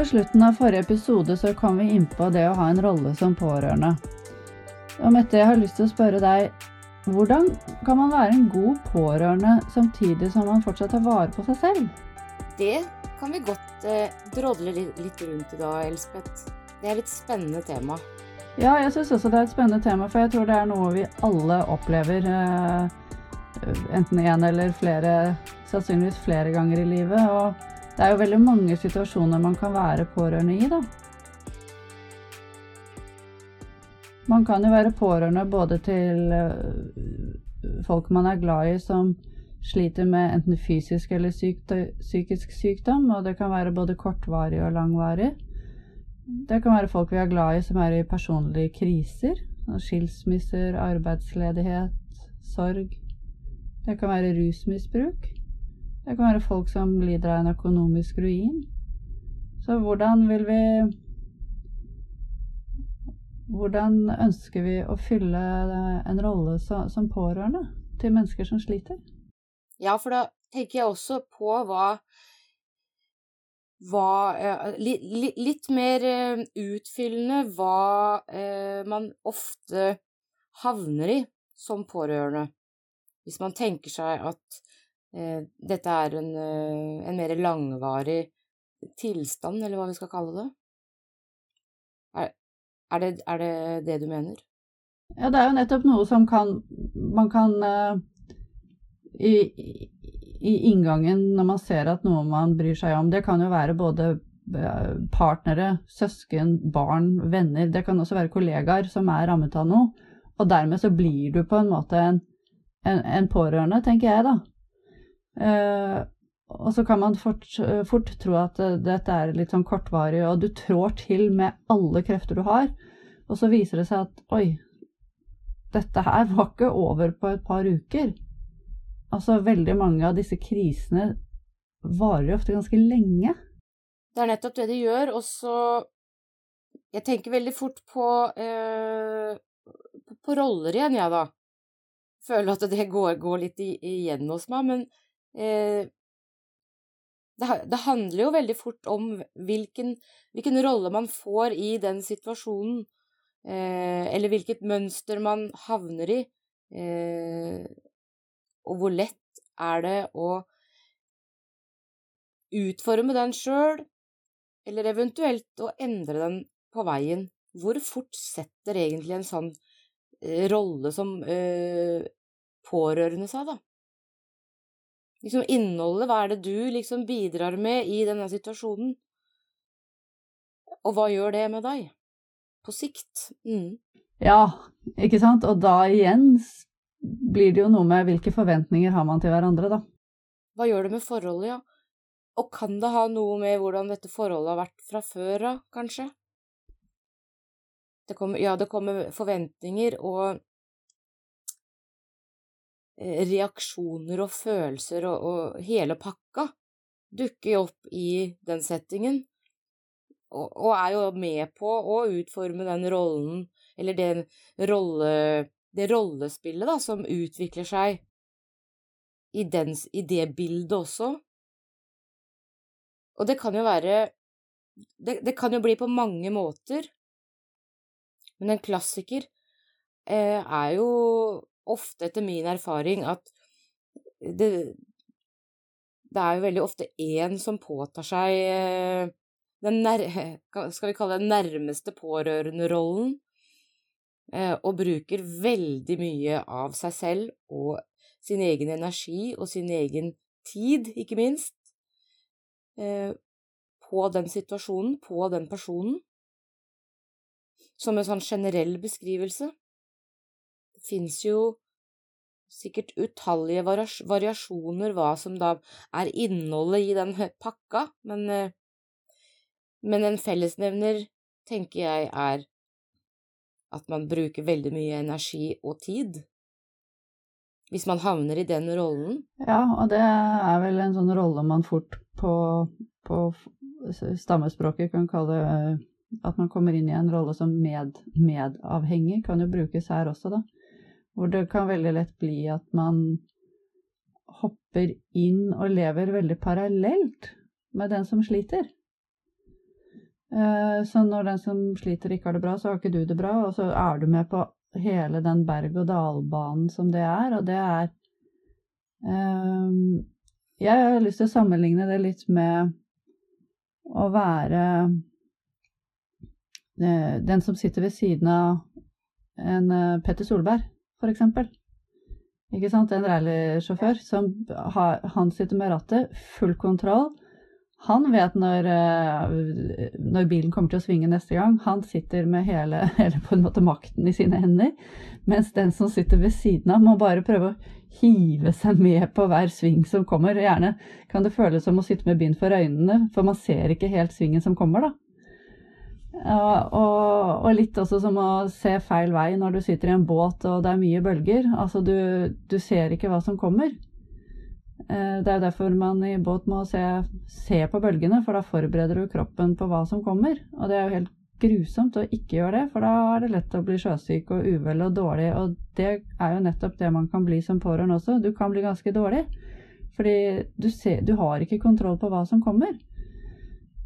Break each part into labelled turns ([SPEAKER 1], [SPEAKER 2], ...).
[SPEAKER 1] På slutten av forrige episode så kom vi inn på det å ha en rolle som pårørende. Og Mette, jeg har lyst til å spørre deg, hvordan kan man være en god pårørende samtidig som man fortsatt tar vare på seg selv?
[SPEAKER 2] Det kan vi godt eh, drodle litt, rundt i dag, Elspeth. Det er et litt spennende tema.
[SPEAKER 1] Ja, jeg syns også det er et spennende tema, for jeg tror det er noe vi alle opplever. Eh, enten én eller flere, sannsynligvis flere ganger i livet. Og det er jo veldig mange situasjoner man kan være pårørende i, da. Man kan jo være pårørende både til eh, folk man er glad i som sliter med enten fysisk eller psykisk sykdom, og det kan være både kortvarig og langvarig. Det kan være folk vi er glad i som er i personlige kriser. Skilsmisser, arbeidsledighet, sorg. Det kan være rusmisbruk. Det kan være folk som lider av en økonomisk ruin. Så hvordan vil vi Hvordan ønsker vi å fylle en rolle som pårørende til mennesker som sliter?
[SPEAKER 2] Ja, for da tenker jeg også på hva, hva litt, litt, mer eh, utfyllende hva eh, man ofte havner i som pårørende. Hvis man tenker seg at eh, dette er en, en mer langvarig tilstand, eller hva vi skal kalle det. Er det, er det det du mener?
[SPEAKER 1] Ja, det er jo nettopp noe som kan Man kan uh, i, i, inngangen når man ser at noe man bryr seg om Det kan jo være både eh, partnere, søsken, barn, venner. Det kan også være kollegaer som er rammet av noe. Og dermed så blir du på en måte en, en, en pårørende, tenker jeg, da. Uh, og så kan man fort, fort, tro at dette er litt sånn kortvarig, og du trår til med alle krefter du har. Og så viser det seg at oi, dette her var ikke over på et par uker. Altså, veldig mange av disse krisene varer jo ofte ganske lenge.
[SPEAKER 2] Det er nettopp det de gjør, og så Jeg tenker veldig fort på, eh, på roller igjen, jeg, ja, da. Føler at det går, går litt igjen hos meg, men eh, det, det, handler jo veldig fort om hvilken, hvilken, rolle man får i den situasjonen, eh, eller hvilket mønster man havner i, eh, og hvor lett er det å utforme den sjøl, eller eventuelt å endre den på veien. Hvor fort setter egentlig en sånn eh, rolle som eh, pårørende seg, da? Liksom innholdet, hva er det du liksom bidrar med i denne situasjonen? Og hva gjør det med deg? På sikt. Mm.
[SPEAKER 1] Ja, ikke sant. Og da igjen blir det jo noe med hvilke forventninger har man til hverandre, da.
[SPEAKER 2] Hva gjør det med forholdet, ja? Og kan det ha noe med hvordan dette forholdet har vært fra før av, kanskje? Det kommer, ja, det kommer forventninger og reaksjoner og følelser og, og hele pakka dukker opp i den settingen, og, og, er jo med på å utforme den rollen, eller den rolle, det rollespillet da, som utvikler seg i, dens, i det bildet også. Og det kan jo være det, det, kan jo bli på mange måter, men en klassiker eh, er jo ofte, etter min erfaring, at det, det er jo veldig ofte én som påtar seg eh, den nær, skal vi kalle det nærmeste pårørenderollen, eh, og bruker veldig mye av seg selv og sin egen energi og sin egen tid, ikke minst, eh, på den situasjonen, på den personen, som en sånn generell beskrivelse. Fins jo sikkert utallige variasjoner hva som da er innholdet i den pakka, men, eh, men en fellesnevner, tenker jeg, er at man bruker veldig mye energi og tid. Hvis man havner i den rollen.
[SPEAKER 1] Ja, og det er vel en sånn rolle man fort på, på stammespråket kan kalle at man kommer inn i en rolle som med, medavhengig, kan jo brukes her også, da. Hvor det kan veldig lett bli at man hopper inn og lever veldig parallelt med den som sliter. Eh, så når den som sliter ikke har det bra, så har ikke du det bra, og så er du med på hele den berg-og-dal-banen som det er, og det er um, Jeg har lyst til å sammenligne det litt med å være uh, den som sitter ved siden av en Petter Solberg, eksempel. Ikke sant? En rallysjåfør som har, han sitter med rattet, full kontroll han vet når, eh, når, bilen kommer til å svinge neste gang. Han sitter med hele, hele på en måte makten i sine hender. Mens den som sitter ved siden av, må bare prøve å hive seg med på hver sving som kommer. Gjerne kan det føles som å sitte med bind for øynene, for man ser ikke helt svingen som kommer, da. Og, og, litt også som å se feil vei når du sitter i en båt og det er mye bølger. Altså du, du ser ikke hva som kommer. Eh, det er derfor man i båt må se, se, på bølgene, for da forbereder du kroppen på hva som kommer. Og det er jo helt grusomt å ikke gjøre det, for da er det lett å bli sjøsyk og uvel og dårlig. Og det er jo nettopp det man kan bli som pårørende også. Du kan bli ganske dårlig. Fordi du, ser, du har ikke kontroll på hva som kommer.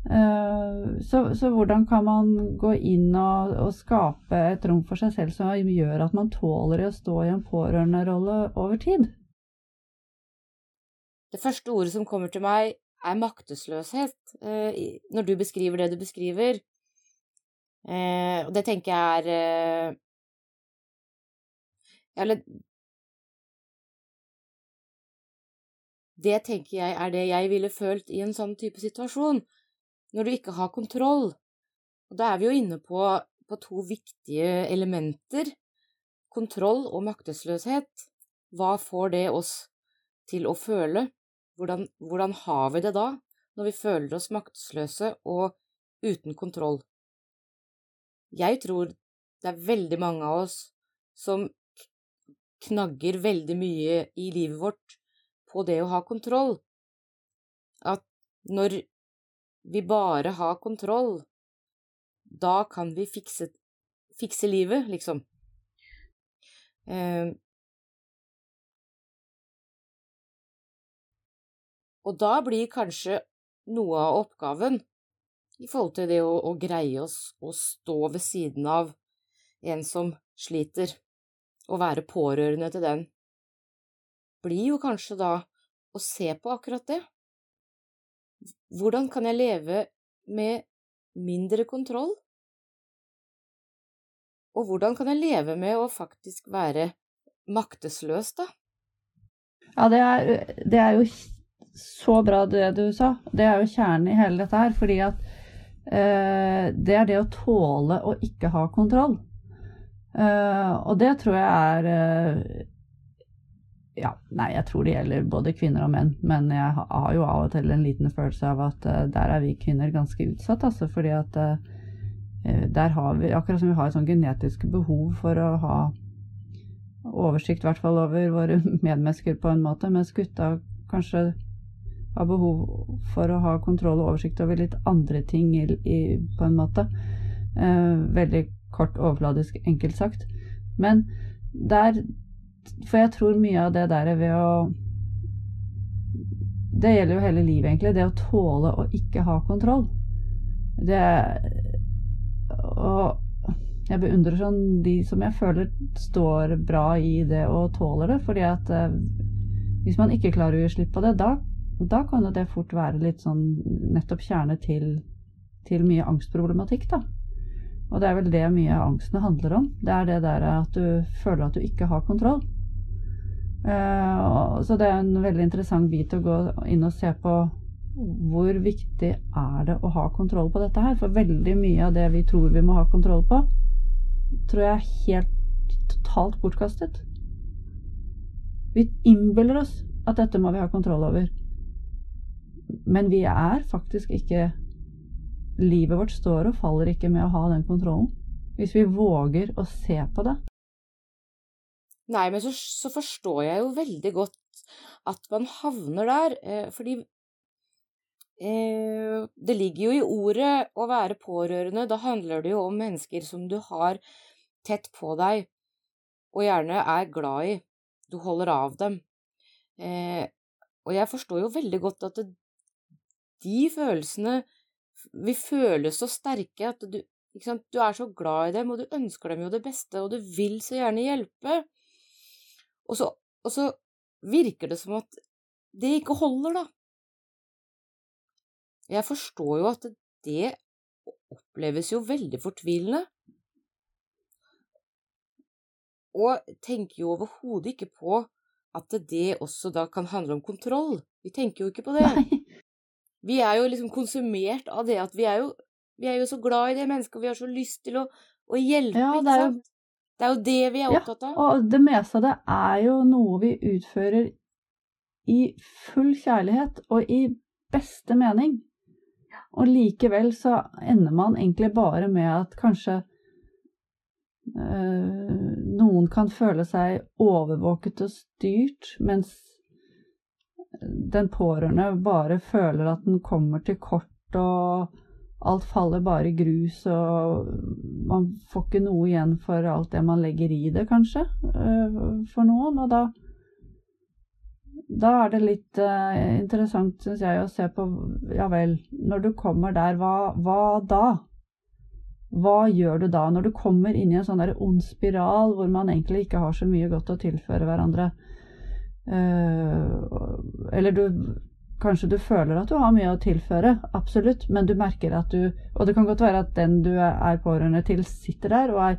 [SPEAKER 1] Uh, så, så, hvordan kan man gå inn og, og, skape et rom for seg selv som gjør at man tåler å stå i en pårørenderolle over tid?
[SPEAKER 2] Det første ordet som kommer til meg, er maktesløshet, eh, når du beskriver det du beskriver. Eh, og det tenker jeg er eh, Eller Det tenker jeg er det jeg ville følt i en sånn type situasjon, når du ikke har kontroll. Og da er vi jo inne på, på to viktige elementer, kontroll og maktesløshet. Hva får det oss til å føle? Hvordan, hvordan har vi det da, når vi føler oss maktesløse og uten kontroll? Jeg tror det er veldig mange av oss som knagger veldig mye i livet vårt på det å ha kontroll. At når vi bare har kontroll, da kan vi fikse, fikse livet, liksom. Eh, Og da blir kanskje noe av oppgaven i forhold til det å, å greie oss å stå ved siden av en som sliter, og være pårørende til den, blir jo kanskje da å se på akkurat det. Hvordan kan jeg leve med mindre kontroll? Og hvordan kan jeg leve med å faktisk være maktesløs, da?
[SPEAKER 1] Ja, det er, det er jo så bra det du sa. Det er jo kjernen i hele dette her. Fordi at eh, det er det å tåle å ikke ha kontroll. Eh, og det tror jeg er eh, Ja, nei, jeg tror det gjelder både kvinner og menn. Men jeg har jo av og til en liten følelse av at uh, der er vi kvinner ganske utsatt, altså. Fordi at eh, der har vi Akkurat som vi har et sånn genetisk behov for å ha oversikt, i hvert fall over våre medmennesker på en måte, mens gutta kanskje har behov for å ha kontroll og oversikt over litt andre ting i, i, på en måte. Uh, veldig kort, overfladisk, enkelt sagt. Men der For jeg tror mye av det der er ved å Det gjelder jo hele livet, egentlig. Det å tåle å ikke ha kontroll. Det Og jeg beundrer sånn de som jeg føler står bra i det og tåler det. fordi at eh, hvis man ikke klarer å gi slipp på det, da da kan jo det fort være litt sånn nettopp kjerne til, til mye angstproblematikk, da. Og det er vel det mye av angsten handler om. Det er det der at du føler at du ikke har kontroll. Uh, så det er en veldig interessant bit å gå inn og se på hvor viktig er det å ha kontroll på dette her. For veldig mye av det vi tror vi må ha kontroll på, tror jeg er helt totalt bortkastet. Vi innbiller oss at dette må vi ha kontroll over. Men vi er faktisk ikke Livet vårt står og faller ikke med å ha den kontrollen. Hvis vi våger å se på det.
[SPEAKER 2] Nei, men så, så forstår jeg jo veldig godt at man havner der, eh, fordi eh, det ligger jo i ordet å være pårørende. Da handler det jo om mennesker som du har tett på deg, og gjerne er glad i. Du holder av dem. Eh, og jeg forstår jo veldig godt at det, de følelsene vil føles så sterke at du, du er så glad i dem, og du ønsker dem jo det beste, og du vil så gjerne hjelpe. Og så, og så virker det som at det ikke holder, da. Jeg forstår jo at det oppleves jo veldig fortvilende. Og tenker jo overhodet ikke på at det også da kan handle om kontroll. Vi tenker jo ikke på det.
[SPEAKER 1] Nei.
[SPEAKER 2] Vi er jo liksom konsumert av det at vi er jo, vi er jo så glad i det mennesket, og vi har så lyst til å, å hjelpe,
[SPEAKER 1] Ja, det er jo-?
[SPEAKER 2] Det er jo det vi er opptatt av.
[SPEAKER 1] Ja, Og det meste av det er jo noe vi utfører i full kjærlighet og i beste mening. Og likevel så ender man egentlig bare med at kanskje øh, noen kan føle seg overvåket og styrt, mens den pårørende bare føler at den kommer til kort, og alt faller bare i grus, og man får ikke noe igjen for alt det man legger i det, kanskje, eh, for noen. Og da, da er det litt eh, interessant, syns jeg, å se på Ja vel, når du kommer der, hva, hva da? Hva gjør du da, når du kommer inn i en sånn der ond spiral hvor man egentlig ikke har så mye godt å tilføre hverandre? Uh, eller du Kanskje du føler at du har mye å tilføre, absolutt, men du merker at du Og det kan godt være at den du er pårørende til, sitter der og er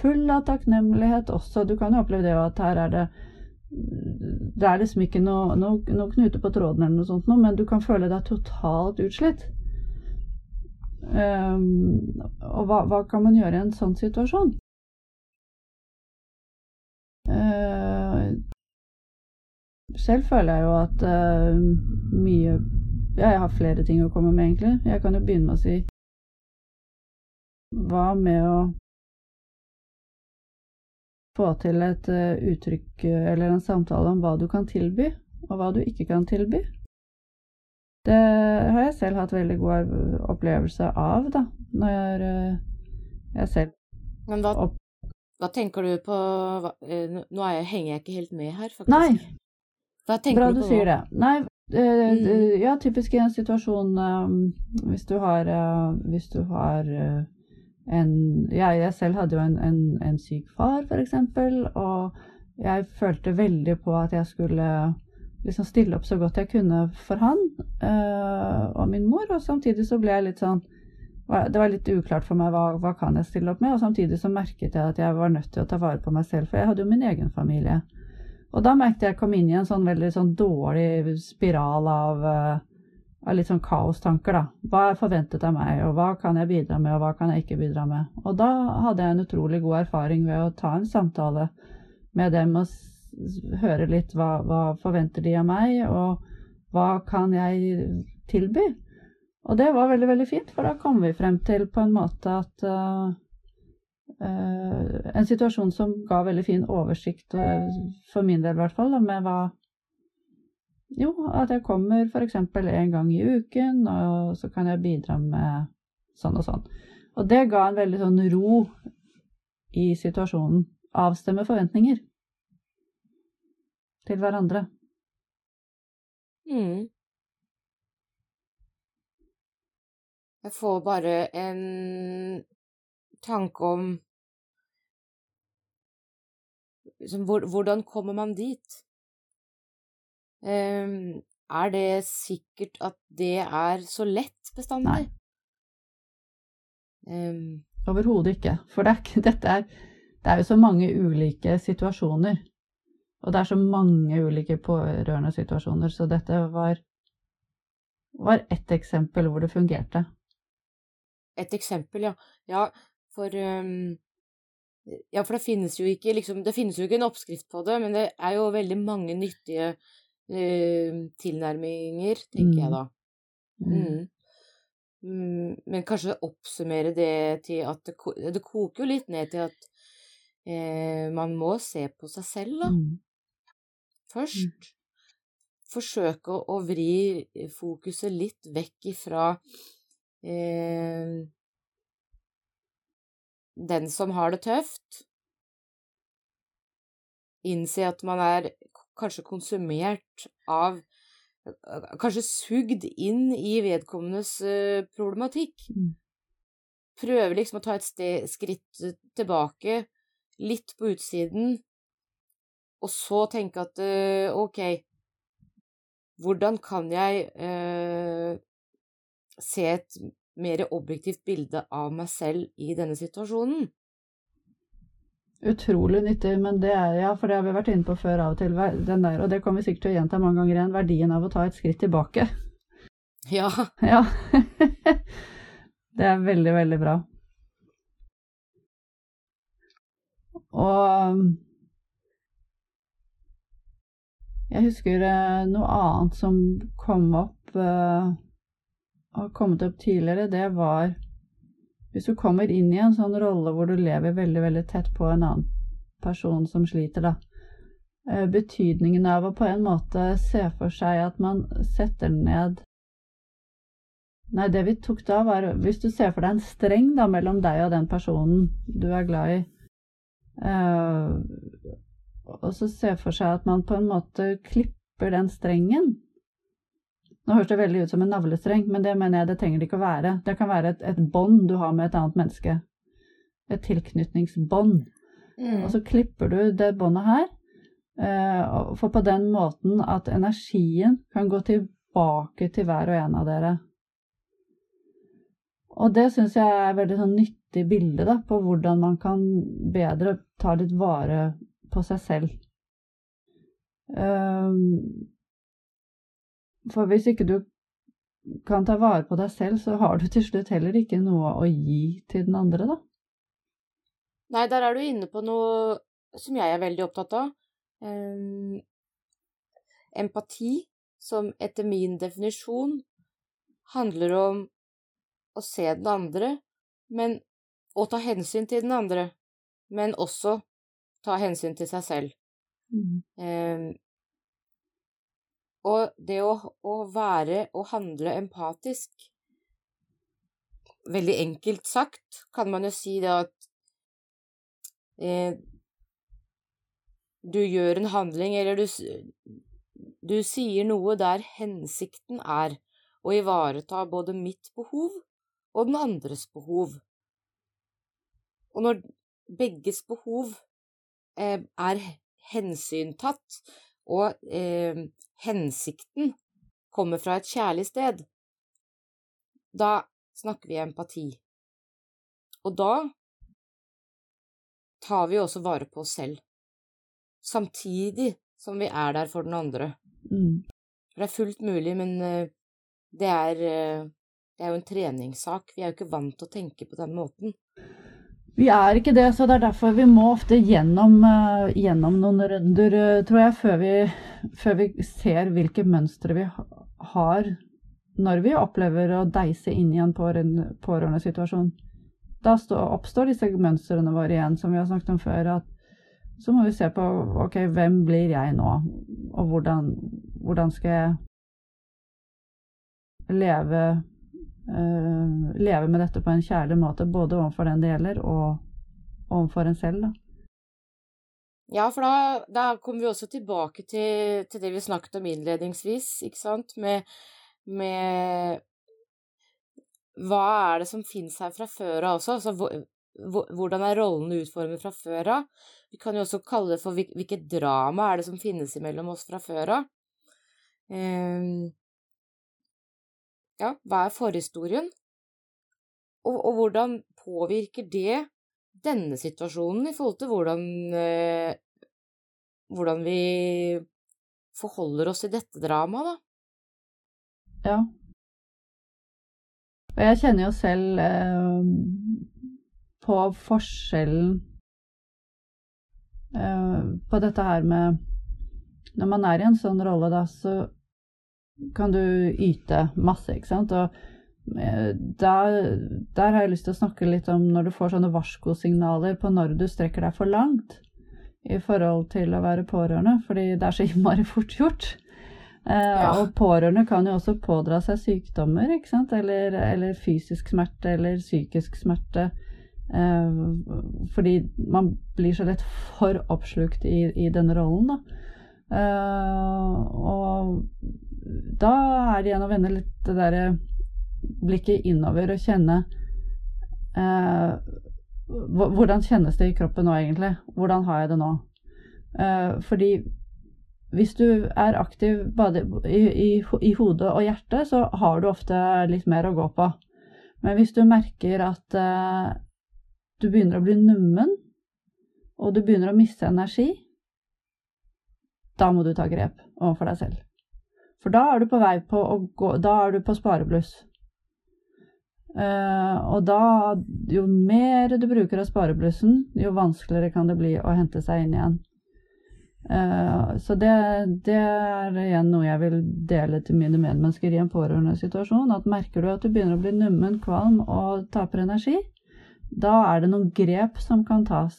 [SPEAKER 1] full av takknemlighet også. Du kan jo oppleve det at her er det Det er liksom ikke noe, noe, noe knute på tråden eller noe sånt, noe, men du kan føle deg totalt utslitt. Um, og hva, hva kan man gjøre i en sånn situasjon? Uh, selv føler jeg jo at uh, mye Ja, jeg har flere ting å komme med, egentlig. Jeg kan jo begynne med å si Hva med å få til et uh, uttrykk eller en samtale om hva du kan tilby, og hva du ikke kan tilby? Det har jeg selv hatt veldig god opplevelse av, da, når jeg, uh, jeg selv
[SPEAKER 2] Men hva, hva tenker du på hva, eh, Nå er jeg, henger jeg ikke helt med her, faktisk.
[SPEAKER 1] Nei.
[SPEAKER 2] Hva tenker
[SPEAKER 1] Bra
[SPEAKER 2] du
[SPEAKER 1] du sier det. Nei, eh,
[SPEAKER 2] Mm.
[SPEAKER 1] eh, ja, typisk i en situasjon um, hvis du har eh, Hvis du har eh, en jeg, jeg selv hadde jo en, en, en syk far, eksempel, og jeg følte veldig på at jeg skulle liksom stille opp så godt jeg kunne for han eh, og min mor, og samtidig så ble jeg litt sånn det var litt uklart for meg hva, hva kan jeg stille opp med, og samtidig så merket jeg at jeg var nødt til å ta vare på meg selv, for jeg hadde jo min egen familie. Og da merket jeg jeg kom inn i en sånn veldig sånn dårlig spiral av, eh, av litt sånn kaostanker, da. Hva er forventet av meg, og hva kan jeg bidra med, og hva kan jeg ikke bidra med. Og da hadde jeg en utrolig god erfaring ved å ta en samtale med dem og høre litt hva, hva forventer de av meg, og hva kan jeg tilby. Og det var veldig, veldig fint, for da kom vi frem til på en måte at uh, En situasjon som ga veldig fin oversikt, uh, for min del i hvert fall, med hva Jo, at jeg kommer f.eks. en gang i uken, og så kan jeg bidra med sånn og sånn. Og det ga en veldig sånn ro i situasjonen. Avstemme forventninger til hverandre.
[SPEAKER 2] Mm. Jeg får bare en tanke om hvordan kommer man dit? Ehm, er det sikkert at det er så lett bestandig?
[SPEAKER 1] Nei.
[SPEAKER 2] Ehm,
[SPEAKER 1] Overhodet ikke. For det er, dette er, det er jo så mange ulike situasjoner. Og det er så mange ulike pårørende situasjoner, så dette var, var ett eksempel hvor det fungerte.
[SPEAKER 2] et eksempel, ja. Ja, for ehm, Ja, for det finnes jo ikke liksom Det finnes jo ikke en oppskrift på det, men det er jo veldig mange nyttige uh, tilnærminger, tenker jeg
[SPEAKER 1] Mm.
[SPEAKER 2] da. Mm. Mm, men kanskje oppsummere det til at det, det koker jo litt ned til at uh, man må se på seg selv, da,
[SPEAKER 1] Mm.
[SPEAKER 2] først. Forsøke å, å vri fokuset litt vekk ifra eh, den som har det tøft. Innse at man er kanskje konsumert av kanskje sugd inn i vedkommendes uh, problematikk.
[SPEAKER 1] Mm.
[SPEAKER 2] Prøve liksom å ta et sted, skritt tilbake, litt på utsiden, og så tenke at uh, ok, hvordan kan jeg eh, se et mer objektivt bilde av meg selv i denne situasjonen?
[SPEAKER 1] Utrolig nyttig, men det er ja, for det har vi vært inne på før av og til, den der, og det kommer vi sikkert til å gjenta mange ganger igjen, verdien av å ta et skritt tilbake.
[SPEAKER 2] Ja.
[SPEAKER 1] Ja. det er veldig, veldig bra. Og jeg husker eh, noe annet som kom opp, uh, har kommet opp tidligere, det var hvis du kommer inn i en sånn rolle hvor du lever veldig, veldig tett på en annen person som sliter, da. Eh, betydningen av å på en måte se for seg at man setter ned Nei, det vi tok da, var Hvis du ser for deg en streng da, mellom deg og den personen du er glad i, uh, og så se for seg at man på en måte klipper den strengen nå høres det veldig ut som en navlestreng, men det mener jeg det trenger det ikke å være. Det kan være et, et bånd du har med et annet menneske. Et tilknytningsbånd. Mm. Og så klipper du det båndet her, eh, for på den måten at energien kan gå tilbake til hver og en av dere. Og det syns jeg er et veldig sånn nyttig bilde da, på hvordan man kan bedre ta litt vare på seg selv. Um, for hvis ikke du kan ta vare på deg selv, så har du til slutt heller ikke noe å gi til den andre, da.
[SPEAKER 2] Nei, der er du inne på noe som jeg er veldig opptatt av. Um, empati, som etter min definisjon handler om å se den andre, men å ta hensyn til den andre, men også ta hensyn til seg selv. Mm. Um, og det å, å være og handle empatisk Veldig enkelt sagt kan man jo si det at eh, du gjør en handling, eller du, du sier noe der hensikten er å ivareta både mitt behov og den andres behov. Og når begges behov eh, er hensyntatt, og eh, hensikten kommer fra et kjærlig sted, da snakker vi empati. Og da tar vi også vare på oss selv, samtidig som vi er der for den andre. Mm. Det er fullt mulig, men eh, det er, eh, det er jo en treningssak. Vi er jo ikke vant til å tenke på den måten.
[SPEAKER 1] Vi er ikke det, så det er derfor vi må ofte gjennom, uh, gjennom noen runder, uh, tror jeg, før vi, før vi, ser hvilke mønstre vi har når vi opplever å deise inn i en pårørendesituasjon. Da stå, oppstår disse mønstrene våre igjen, som vi har snakket om før. at Så må vi se på ok, hvem blir jeg nå, og hvordan, hvordan skal jeg leve leve med dette på en kjærlig måte, både overfor den det gjelder, og overfor en selv. Da.
[SPEAKER 2] Ja, for da, da kommer vi også tilbake til, til, det vi snakket om innledningsvis, ikke sant, med, med Hva er det som fins her fra før av også? Altså, hvordan er rollene utformet fra før av? Vi kan jo også kalle det for hvilket drama er det som finnes imellom oss fra før av. Um, ja, hva er forhistorien? Og, og, hvordan påvirker det denne situasjonen i forhold til hvordan, eh, hvordan vi forholder oss i dette dramaet, da?
[SPEAKER 1] Ja. Og jeg kjenner jo selv eh, på forskjellen eh, på dette her med Når man er i en sånn rolle, da, så kan du yte masse, ikke sant. Og eh, der, der, har jeg lyst til å snakke litt om når du får sånne varskosignaler på når du strekker deg for langt i forhold til å være pårørende, fordi det er så innmari fort gjort. Eh, ja. Og pårørende kan jo også pådra seg sykdommer, ikke sant, eller, eller fysisk smerte eller psykisk smerte. Eh, fordi man blir så lett for oppslukt i, i denne rollen, da. Eh, og da er det igjen å vende litt det derre blikket innover og kjenne eh, Hvordan kjennes det i kroppen nå, egentlig? Hvordan har jeg det nå? Eh, fordi hvis du er aktiv både i, i, i hodet og hjertet, så har du ofte litt mer å gå på. Men hvis du merker at eh, du begynner å bli nummen, og du begynner å miste energi, da må du ta grep overfor deg selv. For da er du på vei på å gå Da er du på sparebluss. Uh, og da, jo mer du bruker av spareblussen, jo vanskeligere kan det bli å hente seg inn igjen. Uh, så det, det, er igjen noe jeg vil dele til mine medmennesker i en pårørendesituasjon. At merker du at du begynner å bli nummen, kvalm og taper energi, da er det noen grep som kan tas.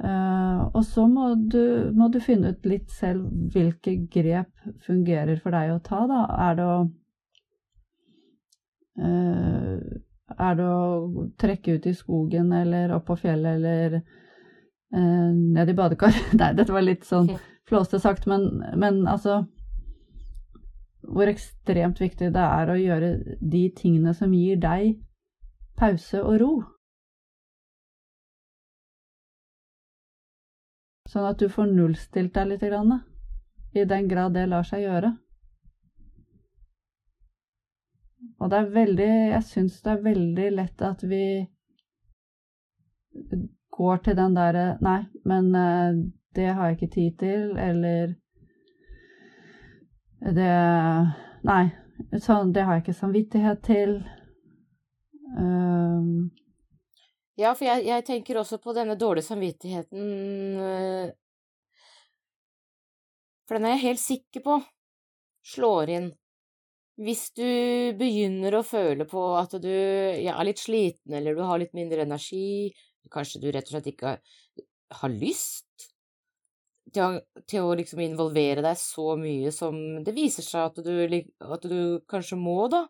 [SPEAKER 1] Uh, og så må du, må du, finne ut litt selv hvilke grep fungerer for deg å ta, da. Er det å uh, Er det å trekke ut i skogen eller opp på fjellet eller uh, ned i badekar? Nei, dette var litt sånn flåste sagt, men, men altså Hvor ekstremt viktig det er å gjøre de tingene som gir deg pause og ro. Sånn at du får nullstilt deg litt, i den grad det lar seg gjøre. Og det er veldig Jeg syns det er veldig lett at vi går til den derre Nei, men eh, det har jeg ikke tid til, eller Det Nei, sånn, det har jeg ikke samvittighet til. Um,
[SPEAKER 2] ja, for jeg, jeg, tenker også på denne dårlige samvittigheten øh, For den er jeg helt sikker på slår inn. Hvis du begynner å føle på at du ja, er litt sliten, eller du har litt mindre energi, kanskje du rett og slett ikke har, lyst til å, til å, liksom involvere deg så mye som det viser seg at du, at du kanskje må, da.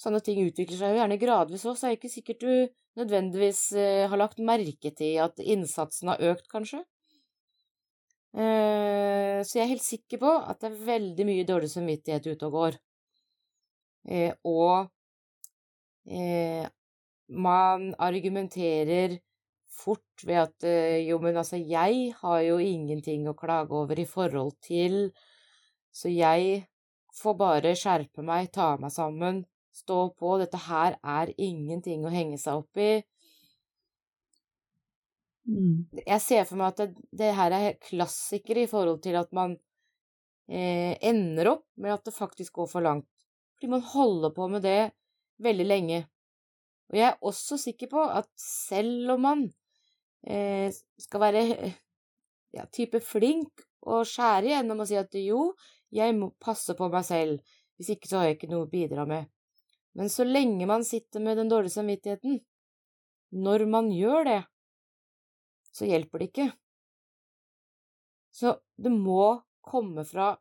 [SPEAKER 2] Sånne ting utvikler seg jo gjerne gradvis også, så er det ikke sikkert du nødvendigvis eh, har lagt merke til at innsatsen har økt, kanskje. Eh, så jeg er helt sikker på at det er veldig mye dårlig samvittighet ute og går. Eh, og man argumenterer fort ved at jo, men altså, jeg har jo ingenting å klage over i forhold til, så jeg får bare skjerpe meg, ta meg sammen, Stå på, dette her er ingenting å henge seg opp i. Mm. Jeg ser for meg at det, det her er klassikere i forhold til at man eh, ender opp med at det faktisk går for langt. Fordi man holder på med det veldig lenge. Og jeg er også sikker på at selv om man eh, skal være ja, type flink og skjære gjennom og si at jo, jeg må passe på meg selv, hvis ikke så har jeg ikke noe å bidra med. Men så lenge man sitter med den dårlige samvittigheten, når man gjør det, så hjelper det ikke. Så det må komme fra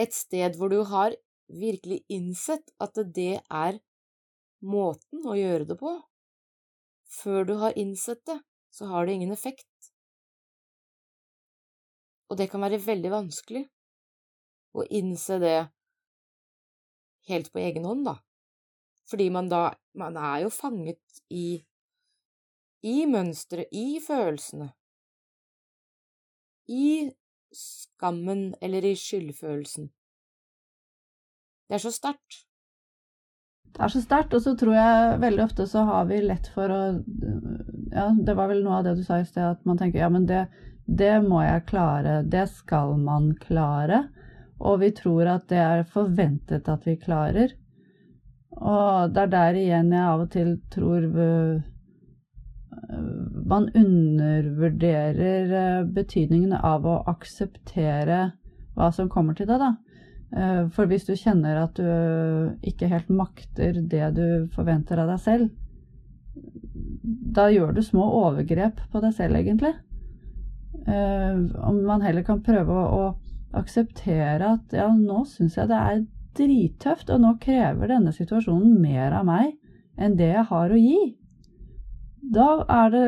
[SPEAKER 2] et sted hvor du har virkelig innsett at det er måten å gjøre det på. Før du har innsett det, så har det ingen effekt. Og det kan være veldig vanskelig å innse det helt på egen hånd, da. Fordi man da Man er jo fanget i i mønsteret, i følelsene. I skammen eller i skyldfølelsen. Det er så sterkt.
[SPEAKER 1] Det er så sterkt, og så tror jeg veldig ofte så har vi lett for å Ja, det var vel noe av det du sa i sted, at man tenker ja, men det, det må jeg klare, det skal man klare og vi tror at det er forventet at vi klarer. Og det er der igjen jeg av og til tror man undervurderer eh, betydningen av å akseptere hva som kommer til deg, da. Eh, for hvis du kjenner at du ikke helt makter det du forventer av deg selv, da gjør du små overgrep på deg selv, egentlig. Eh, om man heller kan prøve å akseptere at ja, nå syns jeg det er drittøft, og nå krever denne situasjonen mer av meg enn det jeg har å gi. Da er det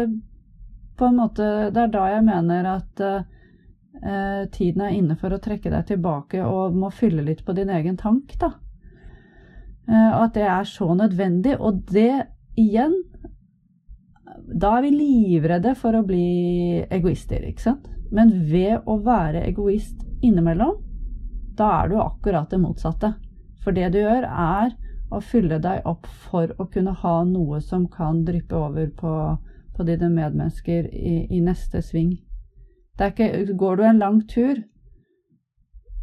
[SPEAKER 1] på en måte Det er da jeg mener at eh, tiden er inne for å trekke deg tilbake og må fylle litt på din egen tank, da. Eh, at det er så nødvendig. Og det igjen Da er vi livredde for å bli egoister, ikke sant? Men ved å være egoist innimellom, da er du akkurat det motsatte. For det du gjør, er å fylle deg opp for å kunne ha noe som kan dryppe over på, på dine medmennesker i, i neste sving. Ikke, går du en lang tur,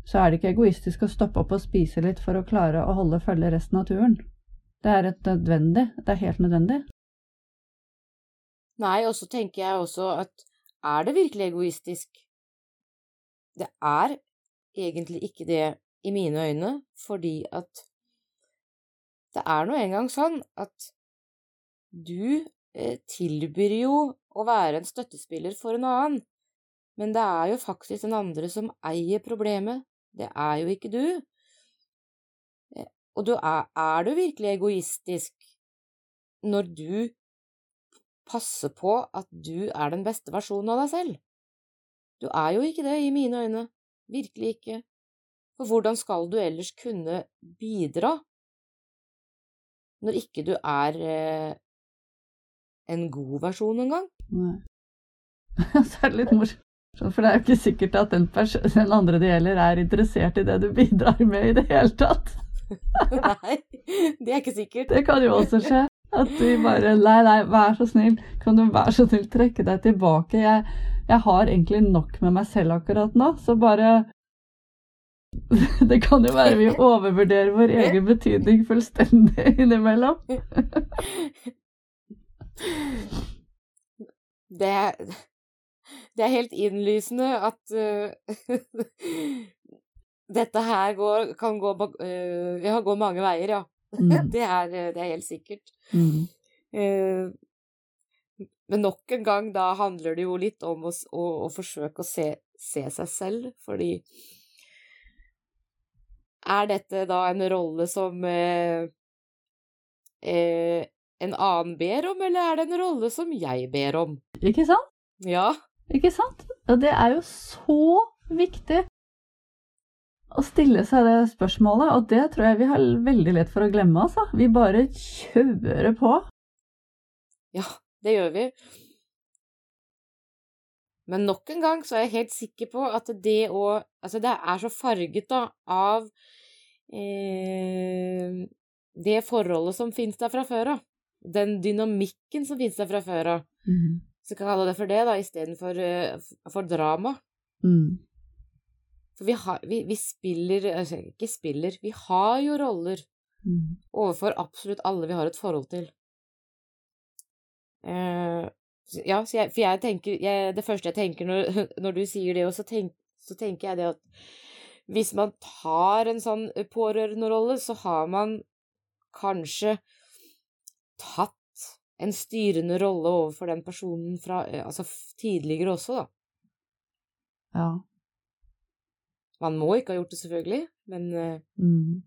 [SPEAKER 1] så er det ikke egoistisk å stoppe opp og spise litt for å klare å holde følge resten av turen. Det er nødvendig. Det er helt nødvendig.
[SPEAKER 2] Nei, og så tenker jeg også at er det virkelig egoistisk? Det er egentlig ikke det i mine øyne, fordi at det er nå engang sånn at du eh, tilbyr jo å være en støttespiller for en annen, men det er jo faktisk den andre som eier problemet, det er jo ikke du. Eh, og du er, er du virkelig egoistisk når du passer på at du er den beste versjonen av deg selv? Du er jo ikke det, i mine øyne. Virkelig ikke. For hvordan skal du ellers kunne bidra når ikke du er eh, en god versjon engang.
[SPEAKER 1] Nei. Så er det litt morsomt, for det er jo ikke sikkert at den, den, andre det gjelder, er interessert i det du bidrar med i det hele tatt.
[SPEAKER 2] nei, det er ikke sikkert.
[SPEAKER 1] Det kan jo også skje. At du bare Nei, nei, vær så snill, kan du være så snill trekke deg tilbake? Jeg, jeg har egentlig nok med meg selv akkurat nå, så bare Det kan jo være vi overvurderer vår egen betydning fullstendig innimellom.
[SPEAKER 2] Det, det er helt innlysende at uh, dette her går, kan gå, uh, ja, gå mange veier, ja. Mm. Det, er, det, er, helt sikkert. Mm. Uh, men nok en gang, da handler det jo litt om å, å, å forsøke å se, se, seg selv, fordi er dette da en rolle som eh, eh, en annen ber om, eller er det en rolle som jeg ber om?
[SPEAKER 1] Ikke sant?
[SPEAKER 2] Ja.
[SPEAKER 1] Ikke sant? Og det er jo så viktig å stille seg det spørsmålet, og det tror jeg vi har veldig lett for å glemme, altså. Vi bare kjører på.
[SPEAKER 2] Ja, det gjør vi. Men nok en gang så er jeg helt sikker på at det å Altså, det er så farget, da, av eh, det forholdet som finnes der fra før av. Den dynamikken som finnes der fra før av. Mm. Så kan jeg kalle det for det, da, istedenfor uh, for drama. Mm. For vi, har, vi, vi, spiller Altså, ikke spiller, vi har jo roller mm. overfor absolutt alle vi har et forhold til. Uh, ja, jeg, for jeg tenker jeg, Det første jeg tenker når, når du sier det, så, tenk, så, tenker jeg det at hvis man tar en sånn pårørenderolle, så har man kanskje tatt en styrende rolle overfor den personen fra Altså tidligere også, da.
[SPEAKER 1] Ja.
[SPEAKER 2] Man må ikke ha gjort det, selvfølgelig, men
[SPEAKER 1] mm.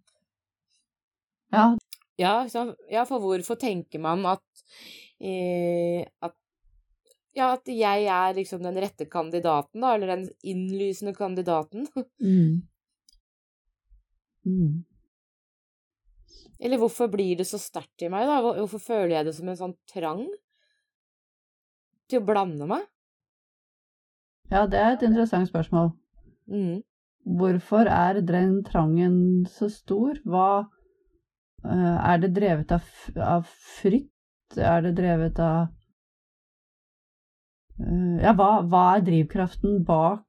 [SPEAKER 1] Ja.
[SPEAKER 2] Ja, ja, for hvorfor tenker man at, eh, at ja, at jeg er liksom den rette kandidaten, da, eller den innlysende kandidaten.
[SPEAKER 1] Mm. Mm.
[SPEAKER 2] Eller hvorfor blir det så sterkt i meg, da? Hvorfor føler jeg det som en sånn trang til å blande meg?
[SPEAKER 1] Ja, det er et interessant spørsmål.
[SPEAKER 2] Mm.
[SPEAKER 1] Hvorfor er den trangen så stor? Hva uh, Er det drevet av, av frykt? Er det drevet av Eh, ja, hva, hva, er drivkraften bak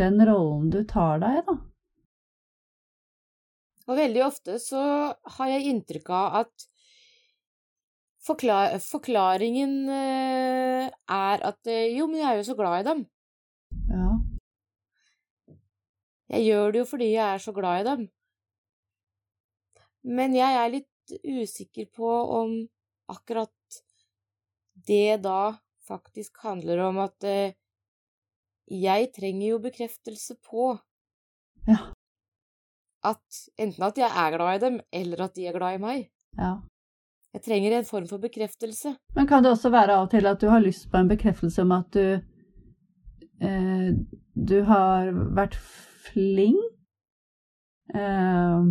[SPEAKER 1] den rollen du tar deg, da?
[SPEAKER 2] Og veldig ofte så har jeg inntrykk av at forklar forklaringen eh, er at eh, jo, men jeg er jo så glad i dem.
[SPEAKER 1] Ja.
[SPEAKER 2] Jeg gjør det jo fordi jeg er så glad i dem. Men jeg er litt usikker på om akkurat det da faktisk handler om at eh, jeg trenger jo bekreftelse på
[SPEAKER 1] ja.
[SPEAKER 2] at enten at jeg er glad i dem, eller at de er glad i meg.
[SPEAKER 1] Ja.
[SPEAKER 2] Jeg trenger en form for bekreftelse.
[SPEAKER 1] Men kan det også være av og til at du har lyst på en bekreftelse om at du eh, du har vært flink. Eh,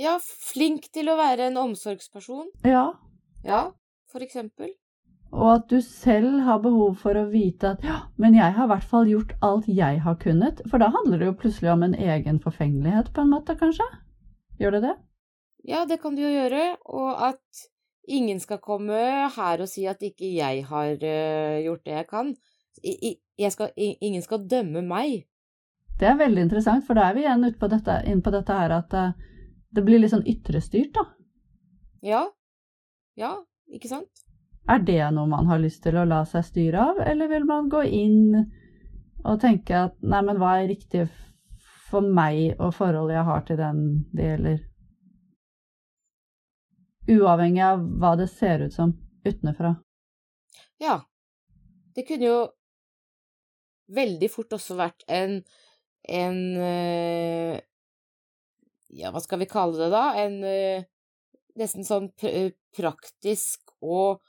[SPEAKER 2] Ja, flink til å være en omsorgsperson.
[SPEAKER 1] ja.
[SPEAKER 2] Ja, for eksempel.
[SPEAKER 1] Og at du selv har behov for å vite at ja, men jeg har i hvert fall gjort alt jeg har kunnet. For da handler det jo plutselig om en egen forfengelighet, på en måte, kanskje? Gjør det det?
[SPEAKER 2] Ja, det kan du jo gjøre. Og at ingen skal komme her og si at ikke jeg har øh, gjort det jeg kan. I, jeg skal, ingen skal dømme meg.
[SPEAKER 1] Det er veldig interessant, for da er vi igjen ute på dette, inn på dette her at eh, det blir litt sånn ytrestyrt, da.
[SPEAKER 2] Ja. Ja, ikke sant?
[SPEAKER 1] Er det noe man har lyst til å la seg styre av, eller vil man gå inn og tenke at nei, men hva er riktig for meg og forholdet jeg har til den det gjelder? Uavhengig av hva det ser ut som utenfra.
[SPEAKER 2] Ja. Det kunne jo veldig fort også vært en en øh, Ja, hva skal vi kalle det da? En uh, nesten sånn pr praktisk og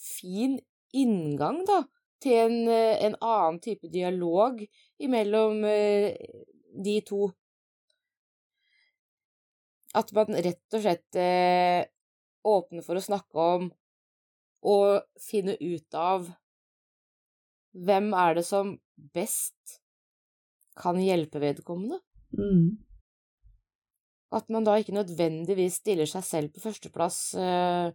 [SPEAKER 2] fin inngang, da, til en, uh, en annen type dialog imellom uh, de to. At man rett og slett åpner for å snakke om og finne ut av hvem er det som best kan hjelpe vedkommende?
[SPEAKER 1] Mm.
[SPEAKER 2] At man da ikke nødvendigvis stiller seg selv på førsteplass, eh,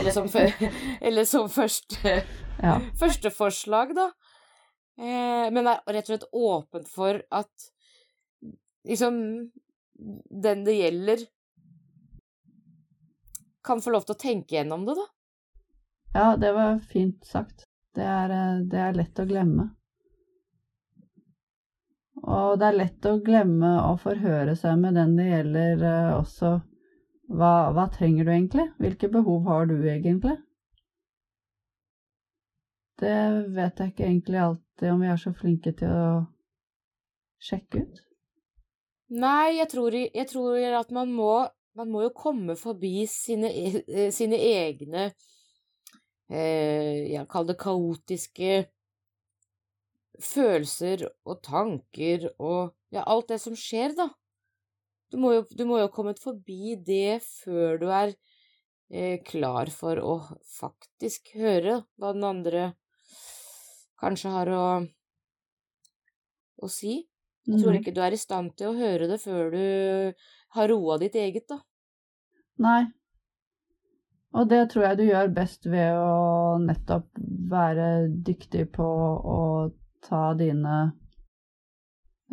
[SPEAKER 2] eller som, eller som første,
[SPEAKER 1] Ja.
[SPEAKER 2] første forslag, da. Eh, men er rett og slett åpent for at liksom den det gjelder, kan få lov til å tenke gjennom det, da.
[SPEAKER 1] ja, det var fint sagt. Det er, eh, det er lett å glemme. Og det er lett å glemme å forhøre seg med den det gjelder eh, også. Hva, hva trenger du egentlig? Hvilke behov har du egentlig? Det vet jeg ikke egentlig alltid om vi er så flinke til å sjekke ut.
[SPEAKER 2] Nei, jeg tror, jeg tror at man må, man må jo komme forbi sine, e- sine egne eh, Jeg kaller det kaotiske følelser og tanker og ja, alt det som skjer, da. Du må jo, du må jo komme forbi det før du er eh, klar for å faktisk høre hva den andre kanskje har å, å si. Jeg tror
[SPEAKER 1] Mhm.
[SPEAKER 2] ikke du er i stand til å høre det før du har roa ditt eget, da.
[SPEAKER 1] Nei. Og det tror jeg du gjør best ved å nettopp være dyktig på å ta dine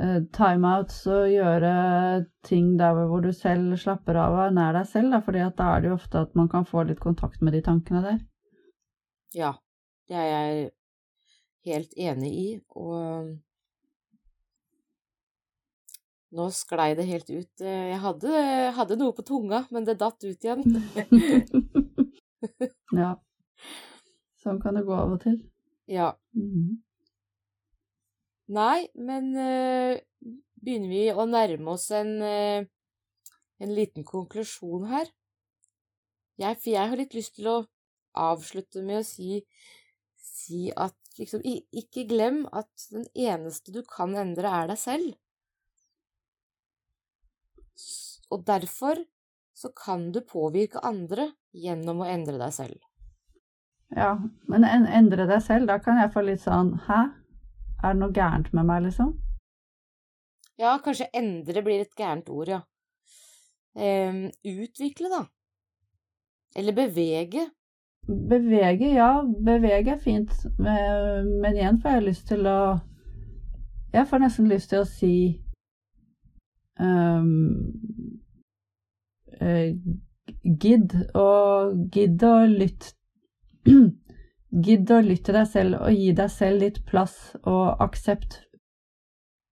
[SPEAKER 1] eh, timeouts og gjøre ting der hvor du selv slapper av og er nær deg selv, da, fordi at da er det jo ofte at man kan få litt kontakt med de tankene der.
[SPEAKER 2] Ja, det er jeg helt enig i, og nå sklei det helt ut. Jeg hadde, hadde noe på tunga, men det datt ut igjen.
[SPEAKER 1] ja. Sånn kan det gå av og til.
[SPEAKER 2] Ja.
[SPEAKER 1] Mhm.
[SPEAKER 2] Nei, men eh, begynner vi å nærme oss en, eh, en liten konklusjon her? Jeg, for jeg har litt lyst til å avslutte med å si, si at liksom, ikke glem at den eneste du kan endre, er deg selv. Og derfor så kan du påvirke andre gjennom å endre deg selv.
[SPEAKER 1] Ja, men endre deg selv, da kan jeg få litt sånn Hæ? Er det noe gærent med meg, liksom?
[SPEAKER 2] Ja, kanskje endre blir et gærent ord, ja. Um, utvikle, da. Eller bevege.
[SPEAKER 1] Bevege, ja, bevege er fint, men men igjen får jeg lyst til å Jeg får nesten lyst til å si um, uh, Gidd og gidd å lytte Gidd å lytte deg selv og gi deg selv litt plass og aksept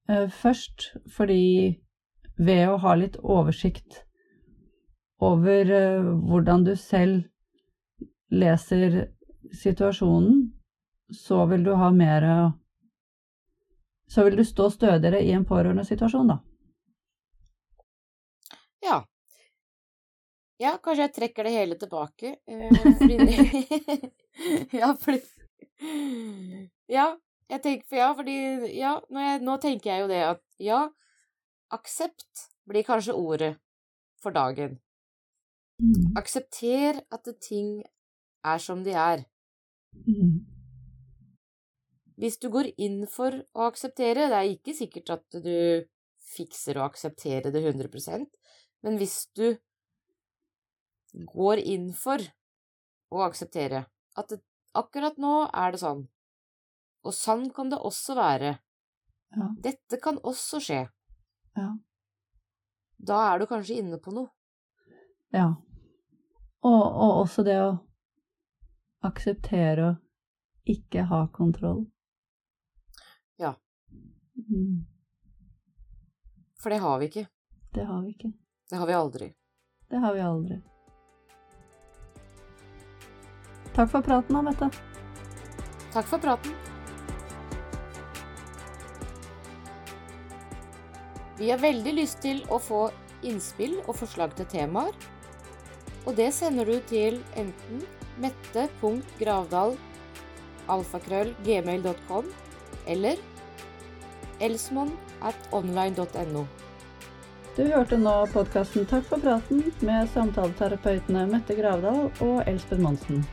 [SPEAKER 1] eh, først, fordi ved å ha litt oversikt over eh, hvordan du selv leser situasjonen, så vil du ha mer Så vil du stå stødigere i en pårørendesituasjon, da.
[SPEAKER 2] Ja. Ja, kanskje jeg trekker det hele tilbake. eh, Ja, fordi Ja, Jeg tenker, for ja, fordi Ja, jeg, nå tenker jeg jo det at ja, aksept blir kanskje ordet for dagen.
[SPEAKER 1] Mm.
[SPEAKER 2] Aksepter at ting er som de er.
[SPEAKER 1] Mm.
[SPEAKER 2] Hvis du går inn for å akseptere, det er ikke sikkert at du fikser å akseptere det 100% men hvis du går inn for å akseptere at det, akkurat nå er det sånn, og sånn kan det også være,
[SPEAKER 1] Ja.
[SPEAKER 2] dette kan også skje,
[SPEAKER 1] Ja.
[SPEAKER 2] da er du kanskje inne på noe.
[SPEAKER 1] ja. Og, og også det å akseptere å ikke ha kontroll.
[SPEAKER 2] Ja.
[SPEAKER 1] Mm.
[SPEAKER 2] For det har vi ikke.
[SPEAKER 1] Det har vi ikke.
[SPEAKER 2] Det har vi aldri.
[SPEAKER 1] Det har vi aldri. Takk for praten, Anette.
[SPEAKER 2] Takk for praten. Vi har veldig lyst til å få innspill og forslag til temaer. Og det sender du til enten mette.gravdal.alfakrøllgmail.com eller elsmon at online.no.
[SPEAKER 1] Du hørte nå podkasten Takk for praten med samtaleterapeutene Mette Gravdal og Elsbeth Monsen.